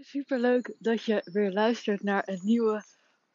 Super leuk dat je weer luistert naar een nieuwe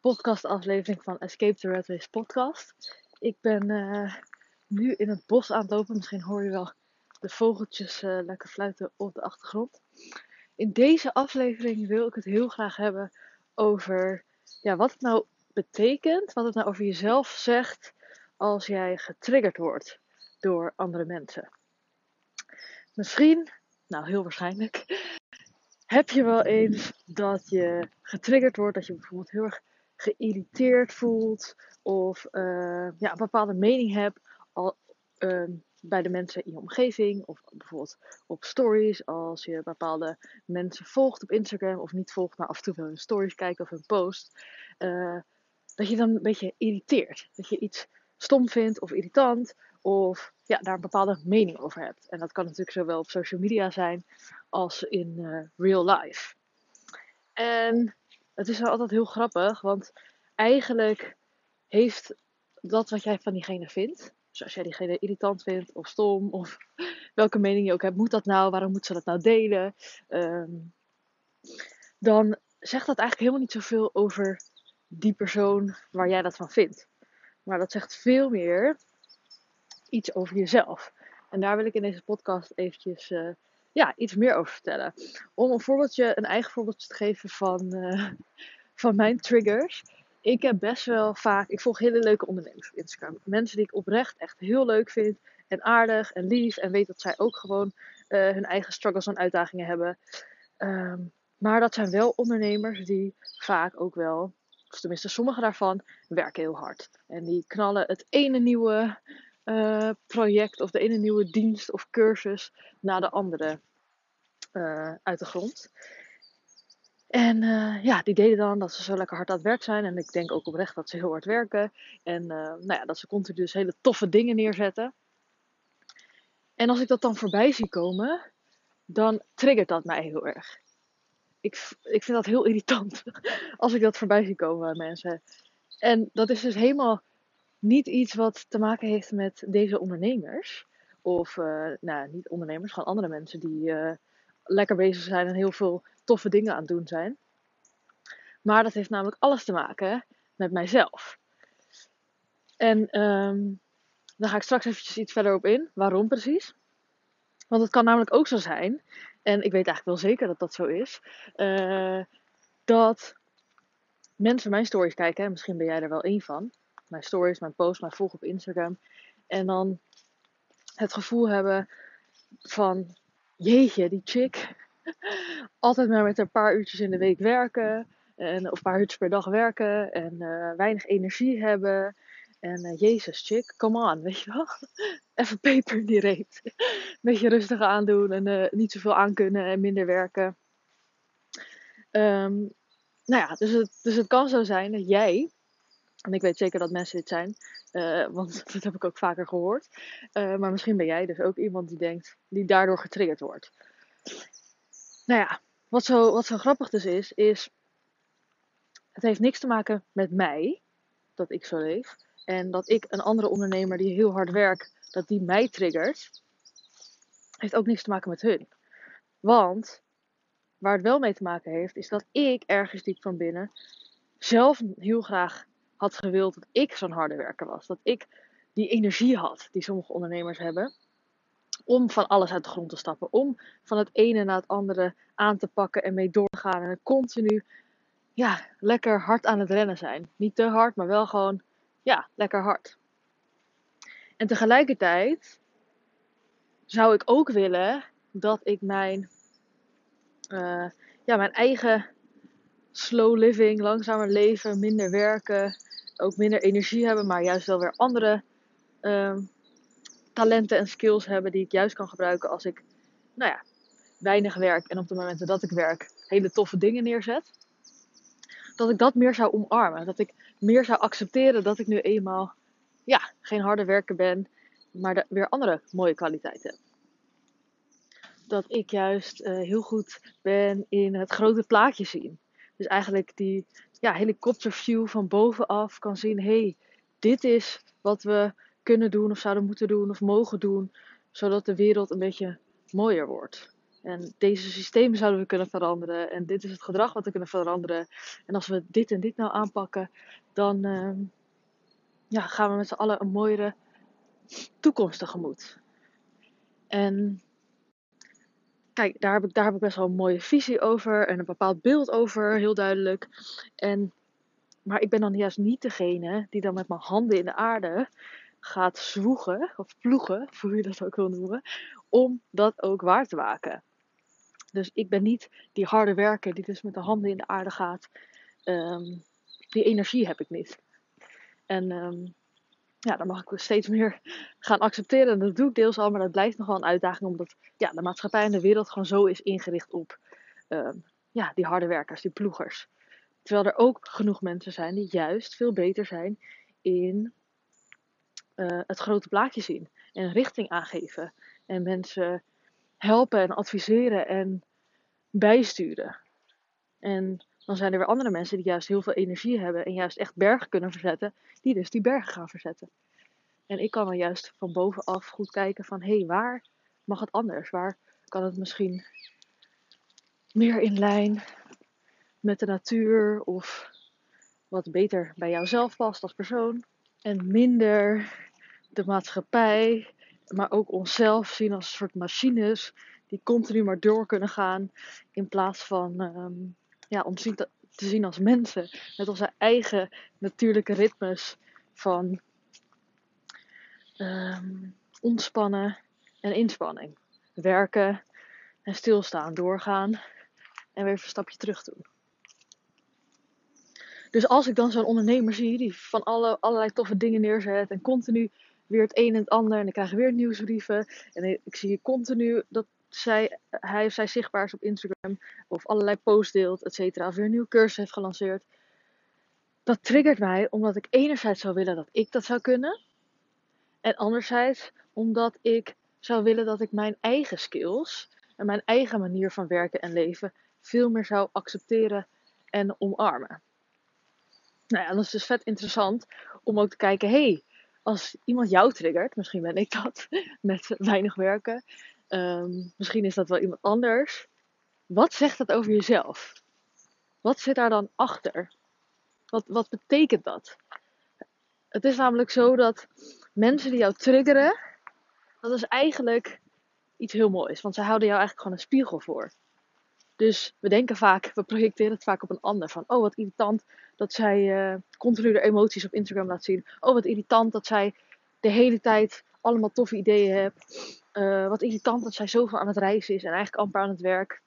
podcastaflevering van Escape the Red Race podcast. Ik ben uh, nu in het bos aan het lopen. Misschien hoor je wel de vogeltjes uh, lekker fluiten op de achtergrond. In deze aflevering wil ik het heel graag hebben over ja, wat het nou betekent, wat het nou over jezelf zegt als jij getriggerd wordt door andere mensen. Misschien, nou heel waarschijnlijk, heb je wel eens dat je getriggerd wordt, dat je bijvoorbeeld heel erg geïrriteerd voelt of uh, ja, een bepaalde mening hebt al, uh, bij de mensen in je omgeving of bijvoorbeeld op stories als je bepaalde mensen volgt op Instagram of niet volgt, maar af en toe wel hun stories kijkt of hun post, uh, dat je dan een beetje irriteert, dat je iets stom vindt of irritant of ja, daar een bepaalde mening over hebt. En dat kan natuurlijk zowel op social media zijn als in uh, real life. En het is altijd heel grappig, want eigenlijk heeft dat wat jij van diegene vindt, dus als jij diegene irritant vindt of stom of welke mening je ook hebt, moet dat nou, waarom moet ze dat nou delen? Um, dan zegt dat eigenlijk helemaal niet zoveel over die persoon waar jij dat van vindt. Maar dat zegt veel meer iets over jezelf. En daar wil ik in deze podcast eventjes uh, ja, iets meer over vertellen. Om een voorbeeldje, een eigen voorbeeldje te geven van, uh, van mijn triggers. Ik heb best wel vaak, ik volg hele leuke ondernemers op Instagram. Mensen die ik oprecht echt heel leuk vind. En aardig en lief. En weet dat zij ook gewoon uh, hun eigen struggles en uitdagingen hebben. Um, maar dat zijn wel ondernemers die vaak ook wel, of tenminste sommige daarvan, werken heel hard. En die knallen het ene nieuwe uh, project of de ene nieuwe dienst of cursus na de andere uh, uit de grond. En uh, ja, die deden dan dat ze zo lekker hard aan het werk zijn. En ik denk ook oprecht dat ze heel hard werken. En nou ja, dat ze continu dus hele toffe dingen neerzetten. En als ik dat dan voorbij zie komen, dan triggert dat mij heel erg. Ik, ik vind dat heel irritant als ik dat voorbij zie komen bij mensen. En dat is dus helemaal niet iets wat te maken heeft met deze ondernemers. Of, uh, nou, niet ondernemers, gewoon andere mensen die uh, lekker bezig zijn en heel veel toffe dingen aan het doen zijn. Maar dat heeft namelijk alles te maken met mijzelf. En um, daar ga ik straks eventjes iets verder op in. Waarom precies? Want het kan namelijk ook zo zijn, en ik weet eigenlijk wel zeker dat dat zo is, uh, dat mensen mijn stories kijken, en misschien ben jij er wel één van, mijn stories, mijn posts, mijn volg op Instagram. En dan het gevoel hebben van, jeetje, die chick. Altijd maar met een paar uurtjes in de week werken. En, of een paar uurtjes per dag werken. En uh, weinig energie hebben. En uh, jezus, chick, come on, weet je wel. Even peper in die reet. Beetje rustig aandoen en uh, niet zoveel aankunnen en minder werken. Um, nou ja, dus het, dus het kan zo zijn dat jij en ik weet zeker dat mensen dit zijn, uh, want dat heb ik ook vaker gehoord. Uh, maar misschien ben jij dus ook iemand die denkt, die daardoor getriggerd wordt. Nou ja, wat zo, wat zo grappig dus is, is het heeft niks te maken met mij, dat ik zo leef. En dat ik een andere ondernemer die heel hard werkt, dat die mij triggert, heeft ook niks te maken met hun. Want waar het wel mee te maken heeft, is dat ik ergens diep van binnen zelf heel graag had gewild dat ik zo'n harde werker was. Dat ik die energie had die sommige ondernemers hebben. Om van alles uit de grond te stappen. Om van het ene naar het andere aan te pakken en mee door te gaan. En continu ja, lekker hard aan het rennen zijn. Niet te hard, maar wel gewoon ja, lekker hard. En tegelijkertijd zou ik ook willen dat ik mijn, uh, ja, mijn eigen slow living, langzamer leven, minder werken, ook minder energie hebben, maar juist wel weer andere um, talenten en skills hebben die ik juist kan gebruiken als ik, nou ja, weinig werk en op de momenten dat ik werk hele toffe dingen neerzet. Dat ik dat meer zou omarmen. Dat ik meer zou accepteren dat ik nu eenmaal, ja, geen harde werker ben, maar weer andere mooie kwaliteiten heb. Dat ik juist uh, heel goed ben in het grote plaatje zien. Dus eigenlijk die ja, helikopterview van bovenaf kan zien: hey, dit is wat we kunnen doen, of zouden moeten doen, of mogen doen, zodat de wereld een beetje mooier wordt. En deze systemen zouden we kunnen veranderen. En dit is het gedrag wat we kunnen veranderen. En als we dit en dit nou aanpakken, dan ehm, ja, gaan we met z'n allen een mooiere toekomst tegemoet. En kijk, daar heb, ik, daar heb ik best wel een mooie visie over en een bepaald beeld over, heel duidelijk. En, maar ik ben dan juist niet degene die dan met mijn handen in de aarde gaat zwoegen, of ploegen, hoe je dat ook wil noemen, om dat ook waar te maken. Dus ik ben niet die harde werker die dus met de handen in de aarde gaat. Ehm, die energie heb ik niet. En ehm, ja, dan mag ik steeds meer gaan accepteren. En dat doe ik deels al, maar dat blijft nog wel een uitdaging. Omdat ja, de maatschappij en de wereld gewoon zo is ingericht op ehm, ja, die harde werkers, die ploegers. Terwijl er ook genoeg mensen zijn die juist veel beter zijn in uh, het grote plaatje zien. En richting aangeven. En mensen helpen en adviseren en bijsturen. En dan zijn er weer andere mensen die juist heel veel energie hebben en juist echt bergen kunnen verzetten, die dus die bergen gaan verzetten. En ik kan dan juist van bovenaf goed kijken van hé, hey, waar mag het anders? Waar kan het misschien meer in lijn met de natuur of wat beter bij jouzelf past als persoon? En minder de maatschappij, maar ook onszelf zien als een soort machines die continu maar door kunnen gaan in plaats van um, ja, om te, zien als mensen. Met onze eigen natuurlijke ritmes van um, ontspannen en inspanning. Werken en stilstaan, doorgaan en weer een stapje terug doen. Dus als ik dan zo'n ondernemer zie die van alle, allerlei toffe dingen neerzet en continu weer het een en het ander en dan krijg ik weer nieuwsbrieven en ik zie continu dat zij, hij of zij zichtbaar is op Instagram of allerlei posts deelt, et cetera, of weer een nieuwe cursus heeft gelanceerd. Dat triggert mij omdat ik enerzijds zou willen dat ik dat zou kunnen. En anderzijds omdat ik zou willen dat ik mijn eigen skills en mijn eigen manier van werken en leven veel meer zou accepteren en omarmen. Nou ja, dat is dus vet interessant om ook te kijken, hey, als iemand jou triggert, misschien ben ik dat, met weinig werken, Ehm, misschien is dat wel iemand anders. Wat zegt dat over jezelf? Wat zit daar dan achter? Wat, wat betekent dat? Het is namelijk zo dat mensen die jou triggeren, dat is eigenlijk iets heel moois. Want ze houden jou eigenlijk gewoon een spiegel voor. Dus we denken vaak, we projecteren het vaak op een ander. Van, oh wat irritant dat zij uh, continu de emoties op Instagram laat zien. Oh wat irritant dat zij de hele tijd allemaal toffe ideeën hebt. Uh, wat irritant dat zij zoveel aan het reizen is en eigenlijk amper aan het werk.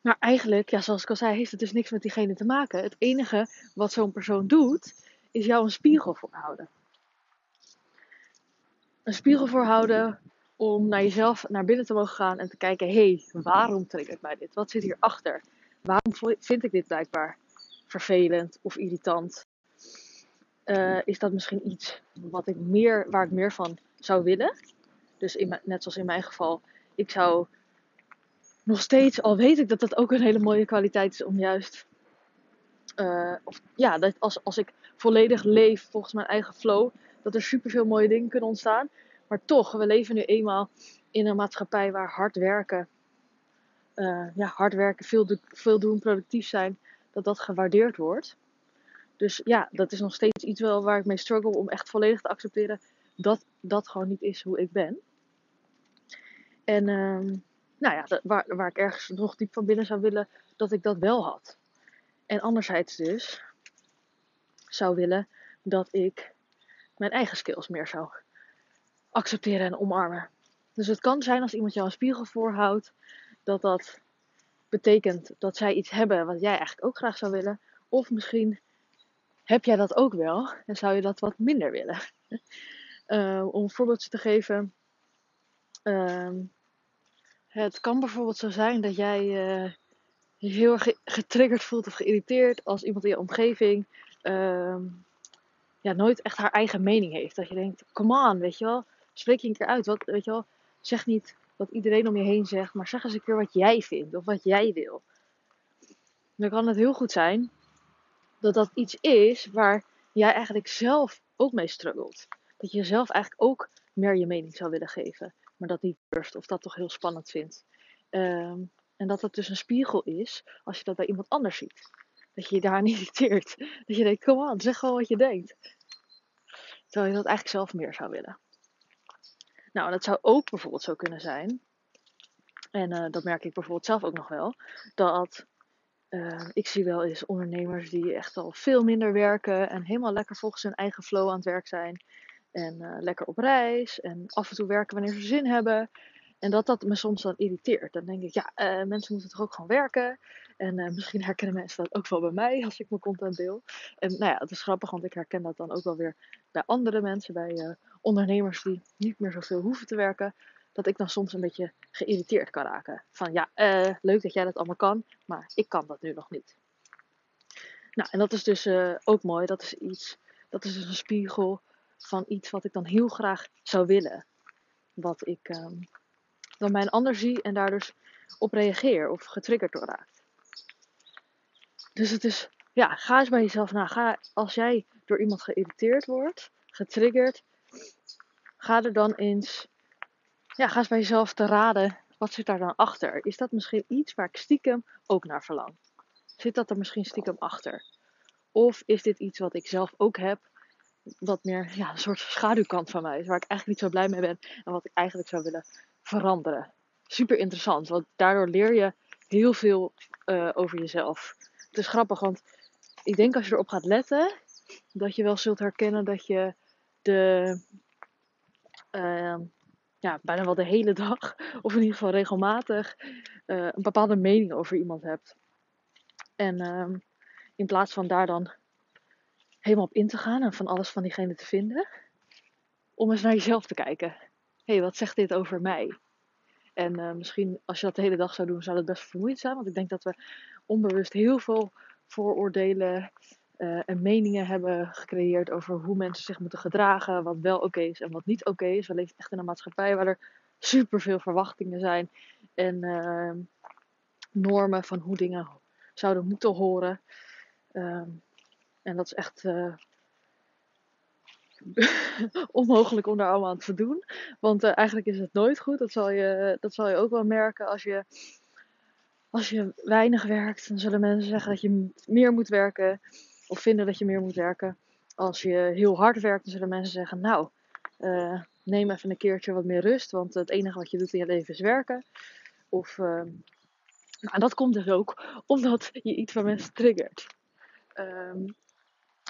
Maar eigenlijk, ja, zoals ik al zei, heeft het dus niks met diegene te maken. Het enige wat zo'n persoon doet, is jou een spiegel voorhouden. Een spiegel voorhouden om naar jezelf naar binnen te mogen gaan en te kijken: hé, hey, waarom triggert mij dit? Wat zit hierachter? Waarom vind ik dit blijkbaar vervelend of irritant? Uh, is dat misschien iets wat ik meer, waar ik meer van zou willen. Dus net zoals in mijn geval, ik zou nog steeds, al weet ik dat dat ook een hele mooie kwaliteit is om juist, uh, of ja, dat als, als ik volledig leef volgens mijn eigen flow, dat er superveel mooie dingen kunnen ontstaan. Maar toch, we leven nu eenmaal in een maatschappij waar hard werken, uh, ja, hard werken, veel, veel doen, productief zijn, dat dat gewaardeerd wordt. Dus ja, dat is nog steeds iets wel waar ik mee struggle om echt volledig te accepteren dat dat gewoon niet is hoe ik ben. En uh, nou ja, waar, waar ik ergens nog diep van binnen zou willen dat ik dat wel had. En anderzijds dus zou willen dat ik mijn eigen skills meer zou accepteren en omarmen. Dus het kan zijn als iemand jou een spiegel voorhoudt, dat dat betekent dat zij iets hebben wat jij eigenlijk ook graag zou willen. Of misschien heb jij dat ook wel en zou je dat wat minder willen. Uh, om een voorbeeldje te geven. Uh, het kan bijvoorbeeld zo zijn dat jij je heel erg getriggerd voelt of geïrriteerd als iemand in je omgeving uh, ja, nooit echt haar eigen mening heeft. Dat je denkt, come on, weet je wel, spreek je een keer uit. Wat, weet je wel, zeg niet wat iedereen om je heen zegt, maar zeg eens een keer wat jij vindt of wat jij wil. Dan kan het heel goed zijn dat dat iets is waar jij eigenlijk zelf ook mee struggelt dat je jezelf eigenlijk ook meer je mening zou willen geven. maar dat niet durft of dat toch heel spannend vindt. Ehm, en dat het dus een spiegel is als je dat bij iemand anders ziet. Dat je je daar irriteert. Dat je denkt, kom aan, zeg gewoon wat je denkt. Terwijl je dat eigenlijk zelf meer zou willen. Nou, dat zou ook bijvoorbeeld zo kunnen zijn. En uh, dat merk ik bijvoorbeeld zelf ook nog wel. Dat uh, ik zie wel eens ondernemers die echt al veel minder werken. En helemaal lekker volgens hun eigen flow aan het werk zijn. En uh, lekker op reis. En af en toe werken wanneer ze zin hebben. En dat dat me soms dan irriteert. Dan denk ik, ja, uh, mensen moeten toch ook gewoon werken. En uh, misschien herkennen mensen dat ook wel bij mij als ik mijn content deel. En nou ja, het is grappig, want ik herken dat dan ook wel weer bij andere mensen. Bij ondernemers die niet meer zoveel hoeven te werken. Dat ik dan soms een beetje geïrriteerd kan raken. Van ja, leuk dat jij dat allemaal kan, maar ik kan dat nu nog niet. Nou, en dat is dus ook mooi. Dat is iets, dat is dus een spiegel van iets wat ik dan heel graag zou willen. Wat ik, um, dan bij een ander zie en daar dus op reageer of getriggerd door raakt. Dus het is, ja, ga eens bij jezelf na. Ga, als jij door iemand geïrriteerd wordt, getriggerd, ga er dan eens, ja, ga eens bij jezelf te raden, wat zit daar dan achter? Is dat misschien iets waar ik stiekem ook naar verlang? Zit dat er misschien stiekem achter? Of is dit iets wat ik zelf ook heb, wat meer ja, een soort schaduwkant van mij is, waar ik eigenlijk niet zo blij mee ben en wat ik eigenlijk zou willen veranderen. Super interessant, want daardoor leer je heel veel uh, over jezelf. Het is grappig, want ik denk als je erop gaat letten, dat je wel zult herkennen dat je de, uh, ja, bijna wel de hele dag, of in ieder geval regelmatig, uh, een bepaalde mening over iemand hebt. En ehm, in plaats van daar dan helemaal op in te gaan en van alles van diegene te vinden, om eens naar jezelf te kijken hey, wat zegt dit over mij? En uh, misschien als je dat de hele dag zou doen, zou dat best vermoeiend zijn. Want ik denk dat we onbewust heel veel vooroordelen uh, en meningen hebben gecreëerd over hoe mensen zich moeten gedragen. Wat wel oké is en wat niet oké is. We leven echt in een maatschappij waar er superveel verwachtingen zijn. En uh, normen van hoe dingen zouden moeten horen. Ehm, en dat is echt onmogelijk om daar allemaal aan te doen. Want uh, eigenlijk is het nooit goed. Dat zal, je, dat zal je ook wel merken als je, als je weinig werkt. Dan zullen mensen zeggen dat je meer moet werken. Of vinden dat je meer moet werken. Als je heel hard werkt, dan zullen mensen zeggen: Nou, uh, neem even een keertje wat meer rust. Want het enige wat je doet in je leven is werken. Of, en dat komt dus ook omdat je iets van mensen triggert. Um,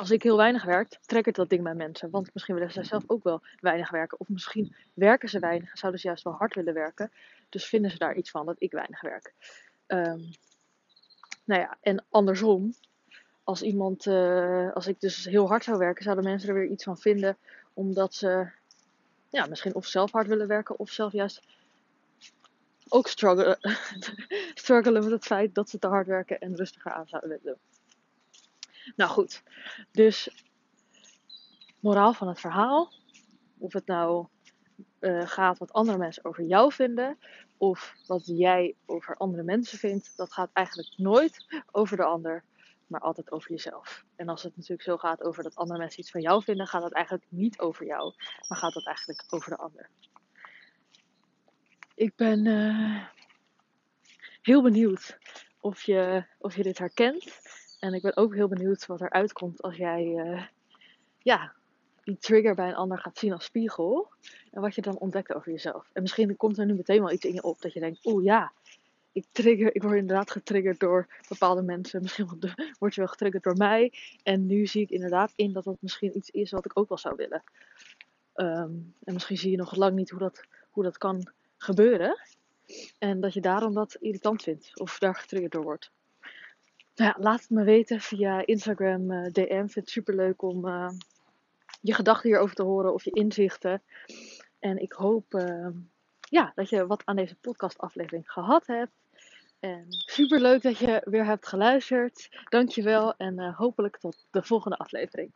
als ik heel weinig werk, trekkert dat ding bij mensen. Want misschien willen zij zelf ook wel weinig werken. Of misschien werken ze weinig en zouden ze juist wel hard willen werken. Dus vinden ze daar iets van dat ik weinig werk. Um, nou ja, en andersom. Als iemand, uh, als ik dus heel hard zou werken, zouden mensen er weer iets van vinden. Omdat ze ja, misschien of zelf hard willen werken. Of zelf juist ook struggelen, struggelen met het feit dat ze te hard werken en rustiger aan zouden willen doen. Nou goed, dus moraal van het verhaal. Of het nou uh, gaat wat andere mensen over jou vinden. Of wat jij over andere mensen vindt. Dat gaat eigenlijk nooit over de ander. Maar altijd over jezelf. En als het natuurlijk zo gaat over dat andere mensen iets van jou vinden. Gaat dat eigenlijk niet over jou. Maar gaat dat eigenlijk over de ander. Ik ben uh, heel benieuwd of je, of je dit herkent. En ik ben ook heel benieuwd wat er uitkomt als jij uh, ja, die trigger bij een ander gaat zien als spiegel. En wat je dan ontdekt over jezelf. En misschien komt er nu meteen wel iets in je op dat je denkt, oeh ja, ik, trigger, ik word inderdaad getriggerd door bepaalde mensen. Misschien word je wel getriggerd door mij. En nu zie ik inderdaad in dat dat misschien iets is wat ik ook wel zou willen. Um, en misschien zie je nog lang niet hoe dat, hoe dat kan gebeuren. En dat je daarom dat irritant vindt of daar getriggerd door wordt. Nou ja, laat het me weten via Instagram uh, DM. Vind het super leuk om uh, je gedachten hierover te horen of je inzichten. En ik hoop uh, ja, dat je wat aan deze podcastaflevering gehad hebt. En super leuk dat je weer hebt geluisterd. Dankjewel en hopelijk tot de volgende aflevering.